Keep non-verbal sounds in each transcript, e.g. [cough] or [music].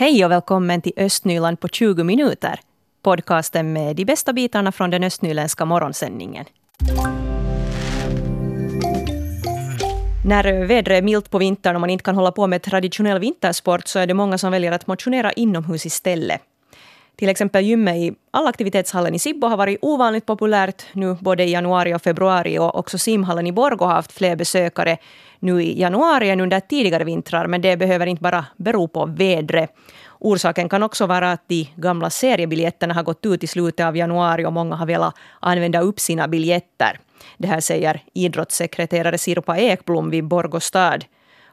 Hej och välkommen till Östnyland på 20 minuter. Podcasten med de bästa bitarna från den östnyländska morgonsändningen. När vädret är milt på vintern och man inte kan hålla på med traditionell vintersport så är det många som väljer att motionera inomhus istället. Till exempel gymmet i allaktivitetshallen i Sibbo har varit ovanligt populärt nu både i januari och februari och också simhallen i Borgå har haft fler besökare nu i januari än under tidigare vintrar, men det behöver inte bara bero på vädret. Orsaken kan också vara att de gamla seriebiljetterna har gått ut i slutet av januari och många har velat använda upp sina biljetter. Det här säger idrottssekreterare Sirpa Ekblom vid Borgå stad.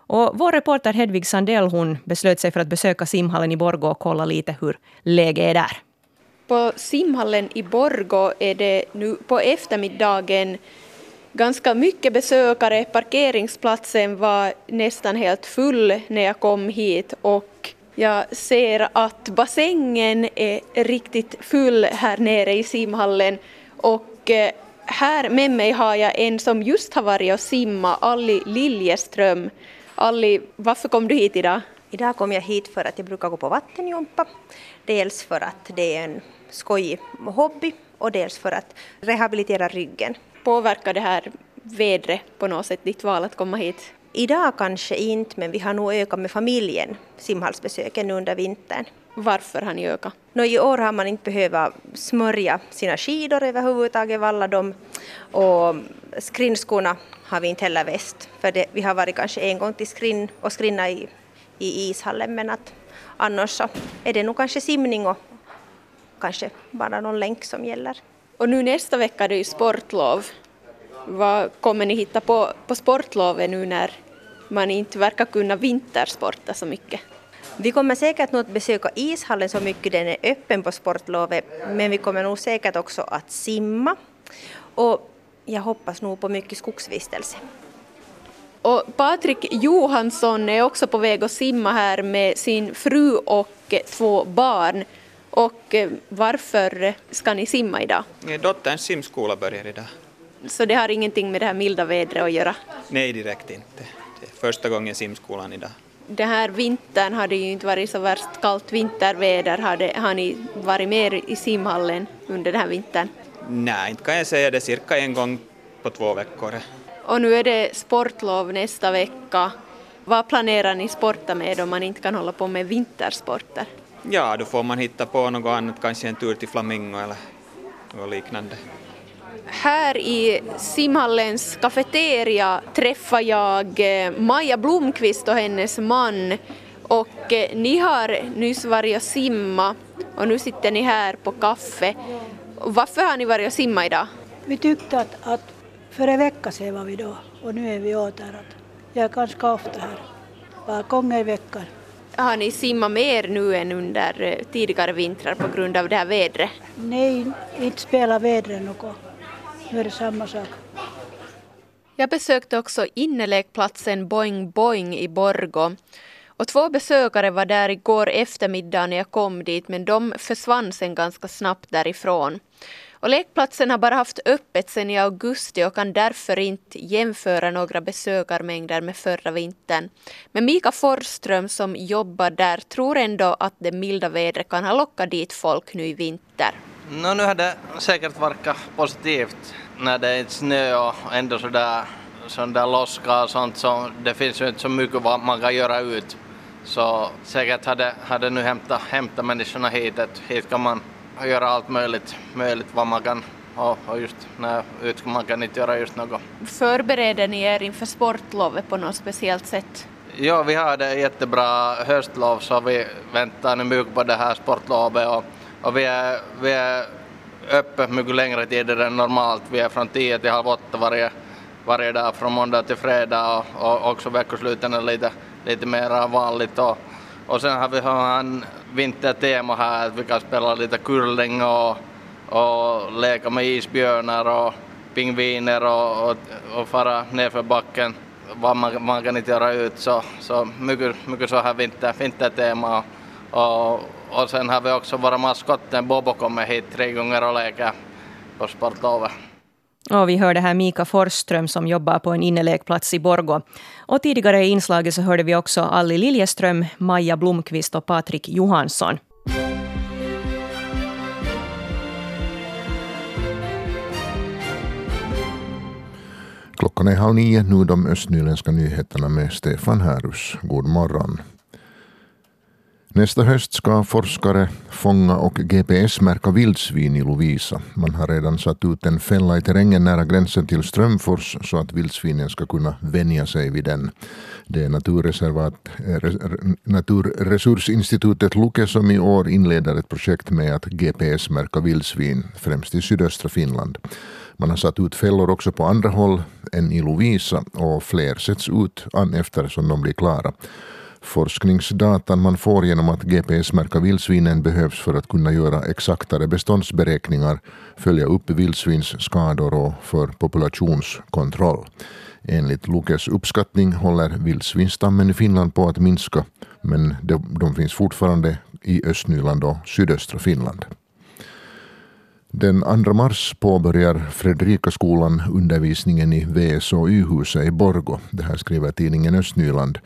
Och vår reporter Hedvig Sandell hon beslöt sig för att besöka simhallen i Borgå och kolla lite hur läget är där. På simhallen i Borgå är det nu på eftermiddagen ganska mycket besökare. Parkeringsplatsen var nästan helt full när jag kom hit och jag ser att bassängen är riktigt full här nere i simhallen och eh, här med mig har jag en som just har varit och simmat, Alli Liljeström. Alli, varför kom du hit idag? Idag kom jag hit för att jag brukar gå på vattenjumpa. Dels för att det är en skojig hobby och dels för att rehabilitera ryggen. Påverkar det här vädret på något sätt ditt val att komma hit? Idag kanske inte, men vi har nog ökat med familjen simhallsbesöken under vintern. Varför har ni ökat? Nå, I år har man inte behövt smörja sina skidor överhuvudtaget, valla dem. Och skrinskorna har vi inte heller väst, för det, vi har varit kanske en gång till skrin och skrinna i, i ishallen, men att annars så är det nog kanske simning och kanske bara någon länk som gäller. Och nu nästa vecka är det ju sportlov. Vad kommer ni hitta på på sportlovet nu när man inte verkar kunna vintersporta så mycket? Vi kommer säkert nog att besöka ishallen så mycket den är öppen på sportlovet, men vi kommer nog säkert också att simma. Och jag hoppas nog på mycket skogsvistelse. Och Patrik Johansson är också på väg att simma här med sin fru och två barn. Och varför ska ni simma idag? Dotterns simskola börjar idag. Så det har ingenting med det här milda vädret att göra? Nej, direkt inte. Det är första gången simskolan idag. Den här vintern har det ju inte varit så värst kallt vinterväder. Har, det, har ni varit mer i simhallen under den här vintern? Nej, inte kan jag säga det. Cirka en gång på två veckor. Och nu är det sportlov nästa vecka. Vad planerar ni sporta med om man inte kan hålla på med vintersporter? Ja, då får man hitta på något annat, kanske en tur till Flamingo eller något liknande. Här i simhallens kafeteria träffar jag eh, Maja Blomqvist och hennes man och eh, ni har nyss varit och simma och nu sitter ni här på kaffe. Varför har ni varit och simma idag? Vi tyckte att, att för en vecka sedan var vi då och nu är vi åter. Jag är ganska ofta här, bara gånger i veckan. Har ni simmat mer nu än under eh, tidigare vintrar på grund av det här vädret? Nej, inte spelar vädret något. Nu är det samma sak. Jag besökte också innelekplatsen Boing Boing i Borgo. Och två besökare var där igår eftermiddag när jag kom dit men de försvann sen ganska snabbt därifrån. Och lekplatsen har bara haft öppet sedan i augusti och kan därför inte jämföra några besökarmängder med förra vintern. Men Mika Forsström som jobbar där tror ändå att det milda vädret kan ha lockat dit folk nu i vinter. No, nu har det säkert verkat positivt när det är snö och ändå sådär, sån där loska och sånt så det finns ju inte så mycket vad man kan göra ut. Så säkert hade, hade nu hämtat, hämtat människorna hit, att hit kan man göra allt möjligt, möjligt vad man kan och, och just när ut man kan inte göra just något. Förbereder ni er inför sportlovet på något speciellt sätt? Ja, vi har det jättebra höstlov så vi väntar nu mycket på det här sportlovet och, och vi är, vi är öppet mycket längre tider än normalt. Vi är från 10 till halv åtta varje, varje dag från måndag till fredag och, och också veckosluten är lite, lite mer vanligt. Och, och sen har vi en vintertema här att vi kan spela lite curling och, och leka med isbjörnar och pingviner och, och, och fara nerför backen vad man, man kan inte göra ut så, så mycket, mycket så här vinter, vintertema och, och sen har vi också våra maskotten Bobo kommer hit tre gånger och leker på sportlovet. Och vi hörde här Mika Forsström som jobbar på en innelekplats i Borgo. Och tidigare i inslaget så hörde vi också Alli Liljeström, Maja Blomqvist och Patrik Johansson. Klockan är halv nio, nu de östnyländska nyheterna med Stefan Härus. God morgon. Nästa höst ska forskare fånga och GPS-märka vildsvin i Lovisa. Man har redan satt ut en fälla i terrängen nära gränsen till Strömfors så att vildsvinen ska kunna vänja sig vid den. Det är naturreservat, Naturresursinstitutet Luke som i år inleder ett projekt med att GPS-märka vildsvin, främst i sydöstra Finland. Man har satt ut fällor också på andra håll än i Lovisa och fler sätts ut an eftersom de blir klara. Forskningsdatan man får genom att GPS-märka vildsvinen behövs för att kunna göra exaktare beståndsberäkningar, följa upp vildsvinsskador och för populationskontroll. Enligt Lukes uppskattning håller vildsvinsstammen i Finland på att minska men de, de finns fortfarande i Östnyland och sydöstra Finland. Den 2 mars påbörjar Fredrikaskolan undervisningen i VSO-Y-huset i Borgo. Det här skriver tidningen Östnyland.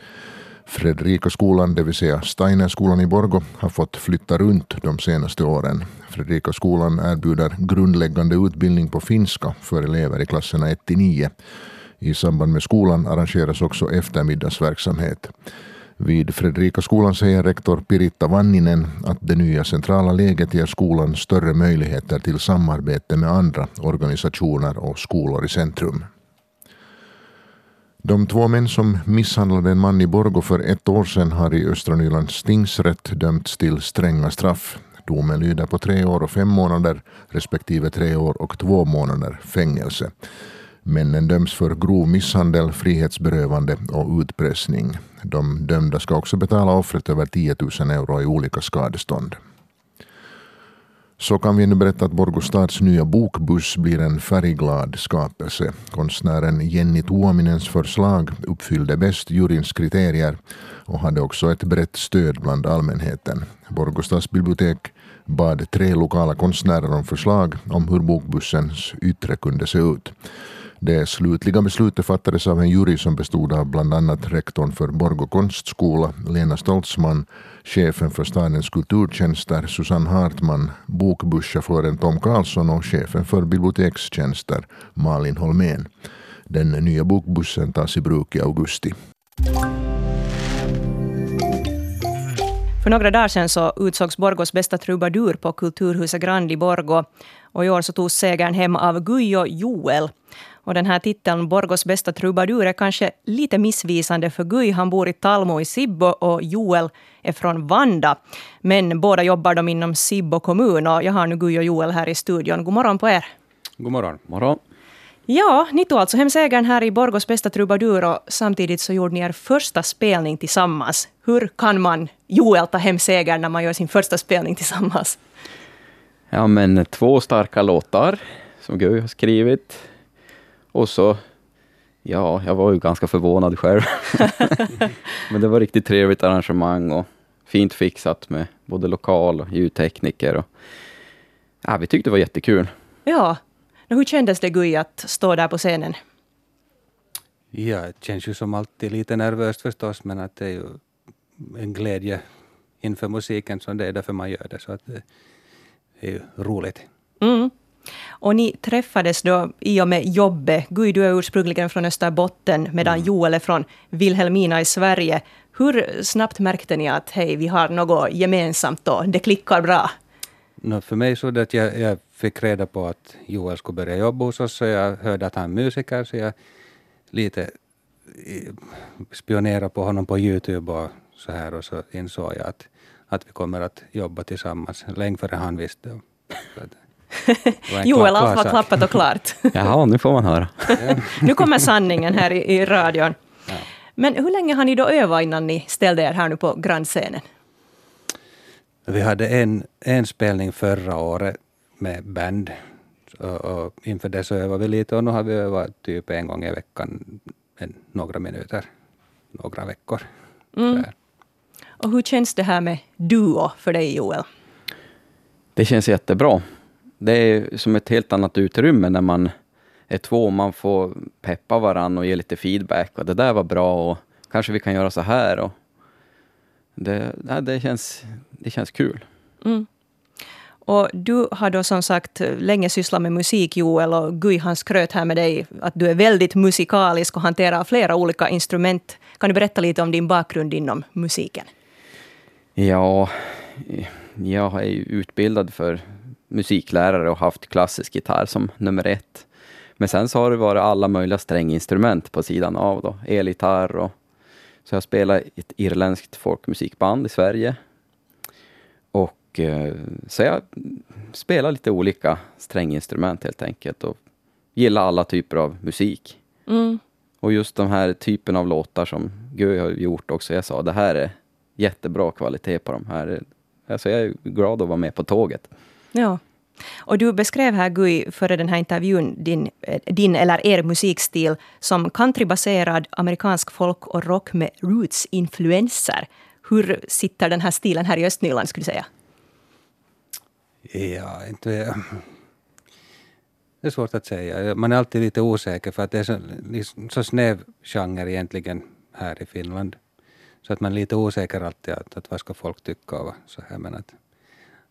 Fredrikaskolan, det vill säga Steinerskolan i Borgo, har fått flytta runt de senaste åren. Fredrikaskolan erbjuder grundläggande utbildning på finska för elever i klasserna 1-9. I samband med skolan arrangeras också eftermiddagsverksamhet. Vid Fredrikaskolan säger rektor Piritta Vanninen att det nya centrala läget ger skolan större möjligheter till samarbete med andra organisationer och skolor i centrum. De två män som misshandlade en man i Borgo för ett år sedan har i Östra Nylands tingsrätt dömts till stränga straff. Domen lyder på tre år och fem månader respektive tre år och två månader fängelse. Männen döms för grov misshandel, frihetsberövande och utpressning. De dömda ska också betala offret över 10 000 euro i olika skadestånd. Så kan vi nu berätta att Borgostads nya bokbuss blir en färgglad skapelse. Konstnären Jenny Tuominens förslag uppfyllde bäst juryns kriterier och hade också ett brett stöd bland allmänheten. Borgostads bibliotek bad tre lokala konstnärer om förslag om hur bokbussens yttre kunde se ut. Det slutliga beslutet fattades av en jury som bestod av bland annat rektorn för Borgå konstskola, Lena Stoltzman, chefen för stadens kulturtjänster, Susanne Hartman, bokbusschauffören Tom Karlsson och chefen för bibliotekstjänster, Malin Holmén. Den nya bokbussen tas i bruk i augusti. För några dagar sedan så utsågs Borgos bästa trubadur på Kulturhuset Grand i Borgo. Och i år så togs segern hem av Guyo Joel. Och den här titeln, Borgos bästa trubadur, är kanske lite missvisande för Guy han bor i Talmo i Sibbo och Joel är från Vanda. Men båda jobbar de inom Sibbo kommun och jag har nu Guy och Joel här i studion. God morgon på er. God morgon. morgon. Ja, ni tog alltså hem segern här i Borgos bästa trubadur och samtidigt så gjorde ni er första spelning tillsammans. Hur kan man, Joel, ta hem segern när man gör sin första spelning tillsammans? Ja, men två starka låtar som Guy har skrivit. Och så, ja, jag var ju ganska förvånad själv. [laughs] Men det var riktigt trevligt arrangemang och fint fixat med både lokal och ljudtekniker. Och, ja, vi tyckte det var jättekul. Ja. Hur kändes det Guy att stå där på scenen? Ja, det känns ju som alltid lite nervöst förstås, men att det är ju en glädje inför musiken, så det är därför man gör det. Så att det är ju roligt. Mm. Och ni träffades då i och med jobbet. Guy, du är ursprungligen från Österbotten, medan mm. Joel är från Vilhelmina i Sverige. Hur snabbt märkte ni att hej, vi har något gemensamt då, det klickar bra? No, för mig så det att jag, jag fick reda på att Joel skulle börja jobba hos oss, så jag hörde att han är musiker, så jag lite spionerade på honom på Youtube och så här, och så insåg jag att, att vi kommer att jobba tillsammans, länge före han visste. Joel, allt var klappat och klart. [laughs] Jaha, nu får man höra. [laughs] nu kommer sanningen här i, i radion. Ja. Men hur länge har ni då övat innan ni ställde er här nu på grandscenen? Vi hade en, en spelning förra året med band. Och, och inför det så övade vi lite och nu har vi övat typ en gång i veckan, en, några minuter, några veckor. Mm. Och hur känns det här med duo för dig Joel? Det känns jättebra det är som ett helt annat utrymme när man är två, man får peppa varann och ge lite feedback och det där var bra och kanske vi kan göra så här. Och det, det, känns, det känns kul. Mm. Och du har då som sagt länge sysslat med musik, Joel, och Guy han skröt här med dig att du är väldigt musikalisk och hanterar flera olika instrument. Kan du berätta lite om din bakgrund inom musiken? Ja, jag är utbildad för musiklärare och haft klassisk gitarr som nummer ett. Men sen så har det varit alla möjliga stränginstrument på sidan av då, elgitarr och så jag spelar i ett irländskt folkmusikband i Sverige. Och eh, så jag spelar lite olika stränginstrument helt enkelt och gillar alla typer av musik. Mm. Och just de här typen av låtar som Guy har gjort också, jag sa det här är jättebra kvalitet på de här. Alltså jag är glad att vara med på tåget. Ja. Och du beskrev här, Gui, före den här intervjun din, eh, din eller er musikstil som countrybaserad amerikansk folk och rock med roots-influenser. Hur sitter den här stilen här i Östnyland, skulle du säga? Ja, inte... Det är svårt att säga. Man är alltid lite osäker för att det är så, så snäv genre egentligen här i Finland. Så att man är lite osäker alltid att, att vad ska folk tycka och så här. Men att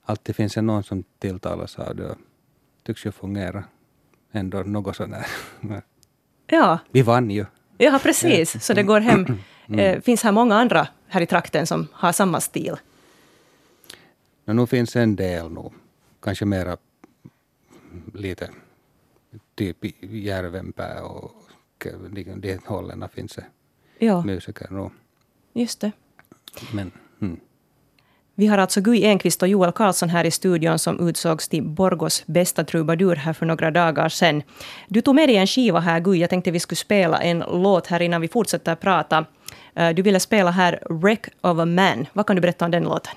alltid finns det någon som tilltalas av det tycks ju fungera ändå något sånär. Ja. Vi vann ju. Ja, precis. Så det går hem. Mm. Eh, finns här många andra här i trakten som har samma stil? No, nu finns en del nog. Kanske mera lite typ Järvenpää och de hållen finns det ja. musiker nog. Just det. Men, hmm. Vi har alltså Guy Enqvist och Joel Karlsson här i studion som utsågs till Borgos bästa trubadur här för några dagar sedan. Du tog med dig en skiva här, Guy. Jag tänkte vi skulle spela en låt här innan vi fortsätter prata. Eh, du ville spela här Wreck of a Man. Vad kan du berätta om den låten?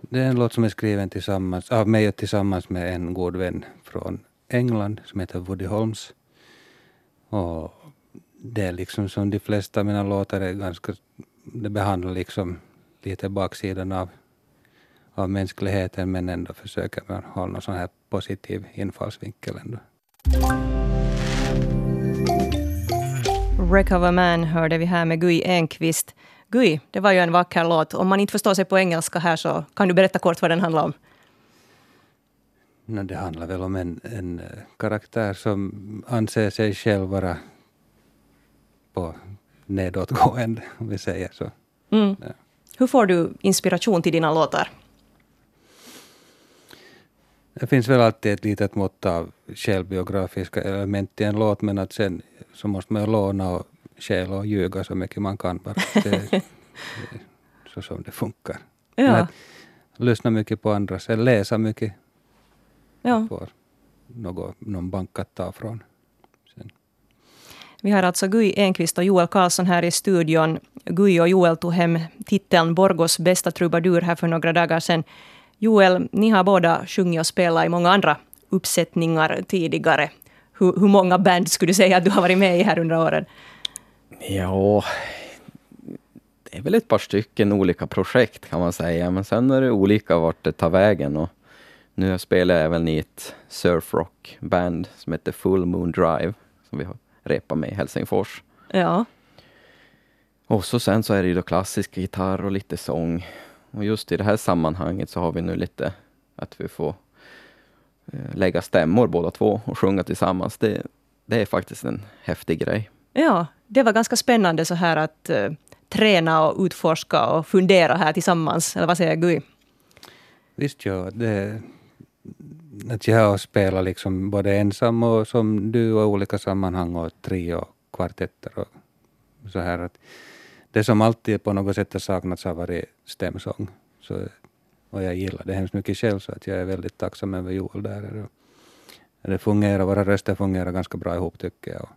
Det är en låt som är skriven tillsammans, av mig tillsammans med en god vän från England som heter Woody Holmes. Och det är liksom som de flesta av mina låtar är ganska, det behandlar liksom lite baksidan av, av mänskligheten men ändå försöker man ha någon sån här positiv infallsvinkel ändå. A Man hörde vi här med Guy Enqvist. Guy, det var ju en vacker låt. Om man inte förstår sig på engelska här så kan du berätta kort vad den handlar om? No, det handlar väl om en, en eh, karaktär som anser sig själv vara på nedåtgående, om vi säger så. Mm. Ja. Hur får du inspiration till dina låtar? Det finns väl alltid ett litet mått av självbiografiska element i en låt, men att sen så måste man låna och stjäla och ljuga så mycket man kan bara. Det, [laughs] det så som det funkar. Ja. Att lyssna mycket på andras, eller läsa mycket. Ja. Får något, någon bank att ta från. Vi har alltså Guy Enqvist och Joel Karlsson här i studion. Guy och Joel tog hem titeln Borgos bästa trubadur här för några dagar sedan. Joel, ni har båda sjungit och spelat i många andra uppsättningar tidigare. Hur, hur många band skulle du säga att du har varit med i här under åren? Ja, det är väl ett par stycken olika projekt kan man säga, men sen är det olika vart det tar vägen. Och nu spelar jag även i ett surfrock-band som heter Full Moon Drive, som vi har repa med i Helsingfors. Ja. Och så sen så är det ju då klassisk gitarr och lite sång. Och just i det här sammanhanget så har vi nu lite att vi får eh, lägga stämmor båda två och sjunga tillsammans. Det, det är faktiskt en häftig grej. Ja, det var ganska spännande så här att uh, träna och utforska och fundera här tillsammans. Eller vad säger Gui? Visst, ja. Det, att jag har spelat liksom både ensam och som du och olika sammanhang och trio, kvartetter och så här. Att det som alltid på något sätt har saknats har varit stämsång. Så, och jag gillar det hemskt mycket själv så att jag är väldigt tacksam över Joel där. Det fungerar, våra röster fungerar ganska bra ihop tycker jag.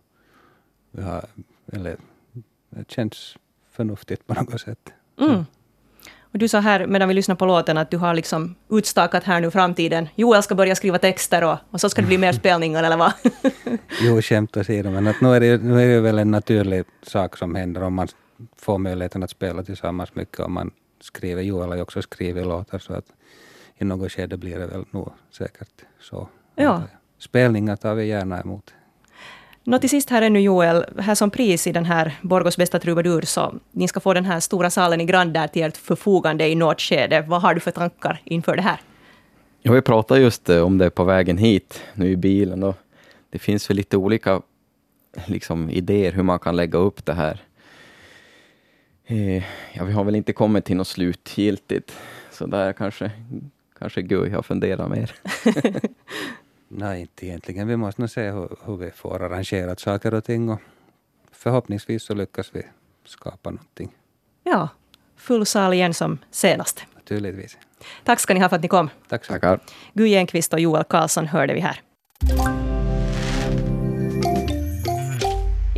Vi har, eller, det känns förnuftigt på något sätt. Mm. Och du sa här medan vi lyssnade på låten att du har liksom utstakat här nu framtiden. Joel ska börja skriva texter och, och så ska det bli mer spelningar eller vad? [laughs] jo, skämt åsido, men att nu, är det, nu är det väl en naturlig sak som händer om man får möjligheten att spela tillsammans mycket om man skriver. Joel har ju också skrivit låtar så att i något skede blir det väl nog säkert så. Ja. Spelningar tar vi gärna emot. Nå till sist här ännu Joel, här som pris i den här Borgos bästa trubadur så ni ska få den här stora salen i Grand där till ert förfogande i något skede. Vad har du för tankar inför det här? Ja, vi pratade just eh, om det på vägen hit, nu i bilen. Och det finns väl lite olika liksom, idéer hur man kan lägga upp det här. Eh, ja, vi har väl inte kommit till något slutgiltigt, så där kanske, kanske Gud har funderat mer. [laughs] Nej, inte egentligen. Vi måste nog se hur, hur vi får arrangerat saker och ting och förhoppningsvis så lyckas vi skapa någonting. Ja, full sal igen som senast. Naturligtvis. Tack ska ni ha för att ni kom. Tack så Tackar. Guy Enqvist och Joel Karlsson hörde vi här.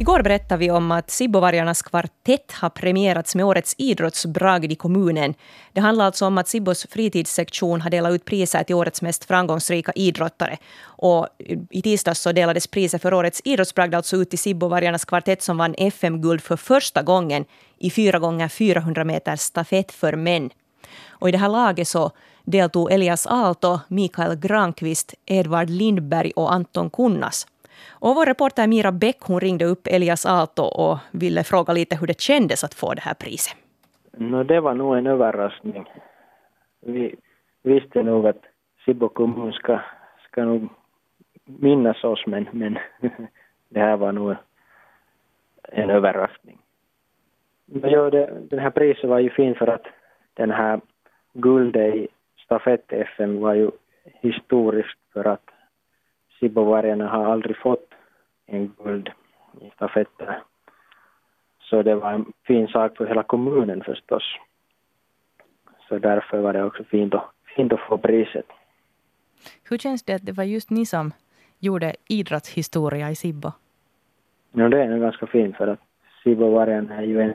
Igår berättade vi om att Sibbovargarnas kvartett har premierats med årets idrottsbragd i kommunen. Det handlar alltså om att Sibbos fritidssektion har delat ut priser till årets mest framgångsrika idrottare. Och I tisdags så delades priset för årets idrottsbragd alltså ut till Sibbovargarnas kvartett som vann FM-guld för första gången i 4 gånger 400 meter stafett för män. Och I det här laget så deltog Elias Aalto, Mikael Granqvist, Edvard Lindberg och Anton Kunnas. Och vår reporter Mira Bäck hon ringde upp Elias Aalto och ville fråga lite hur det kändes att få det här priset. No, det var nog en överraskning. Vi visste nog att Sibbo kommun ska, ska nog minnas oss, men, men [laughs] det här var nog en överraskning. Men ja, det, den här priset var ju fin för att den här guldet i stafett-FM var ju historiskt för att Sibbovargarna har aldrig fått en guld i stafetter. Så det var en fin sak för hela kommunen förstås. Så därför var det också fint att, fint att få priset. Hur känns det att det var just ni som gjorde idrottshistoria i Sibbo? Ja, det är nog ganska fint för att Sibbovargarna är ju en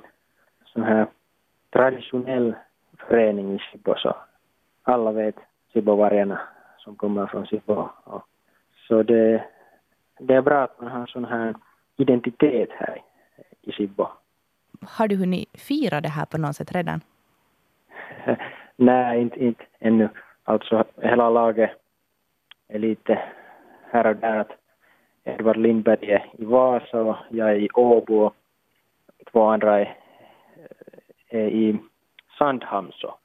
sån här traditionell förening i Sibbo så alla vet Sibbovargarna som kommer från Sibbo. Så det, det är bra att man har sån här identitet här i Sibbo. Har du hunnit fira det här på något sätt redan? [laughs] Nej, inte, inte ännu. Alltså hela laget är lite här och där. Edvard Lindberg är i Vasa och jag är i Åbo och två andra är, är i Sandhamn så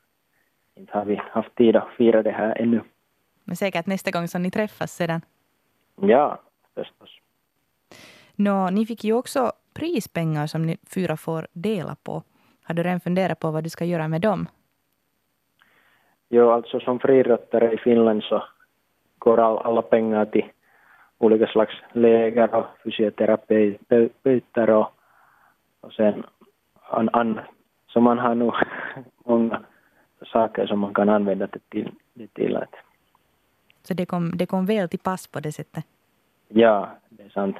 inte har vi haft tid att fira det här ännu. Men säkert nästa gång som ni träffas sedan? Ja, förstås. Nå, ni fick ju också prispengar som ni fyra får dela på. Har du redan funderat på vad du ska göra med dem? Jo, alltså som friidrottare i Finland så går all, alla pengar till olika slags läger och fysioterapeuter och, och sen an, an, så man har nog [laughs] många saker som man kan använda det till. Det till. Så det kom, det kom väl till pass på det sättet? Ja, det är sant.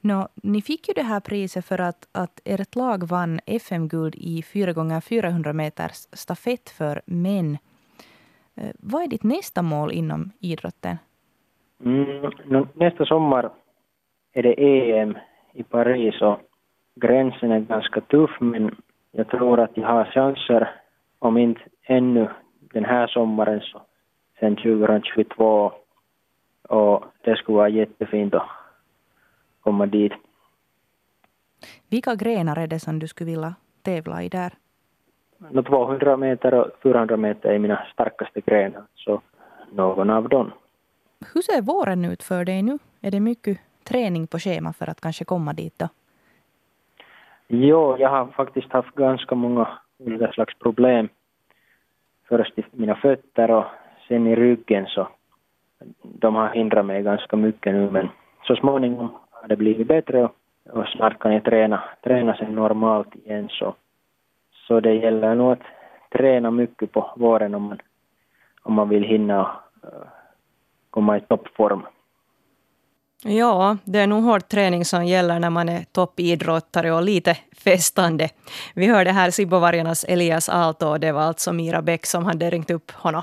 Nå, ni fick ju det här priset för att, att ert lag vann FM-guld i 4 gånger 400 meters stafett för män. Eh, vad är ditt nästa mål inom idrotten? Mm, nästa sommar är det EM i Paris och gränsen är ganska tuff men jag tror att jag har chanser, om inte ännu den här sommaren så sen 2022 och det skulle vara jättefint att komma dit. Vilka grenar är det som du skulle vilja tävla i där? No, 200 meter och 400 meter är mina starkaste grenar, så någon av dem. Hur ser våren ut för dig nu? Är det mycket träning på schema för att kanske komma dit då? Jo, jag har faktiskt haft ganska många olika slags problem. Först i mina fötter och sen i ryggen så de har hindrat mig ganska mycket nu men så småningom har det blivit bättre och, och snart kan jag träna, träna sen normalt igen så, så det gäller nog att träna mycket på våren om man, om man vill hinna uh, komma i toppform. Ja, det är nog hård träning som gäller när man är toppidrottare och lite festande. Vi hörde här Sibovargarnas Elias Aalto och det var alltså Mira Bäck som hade ringt upp honom.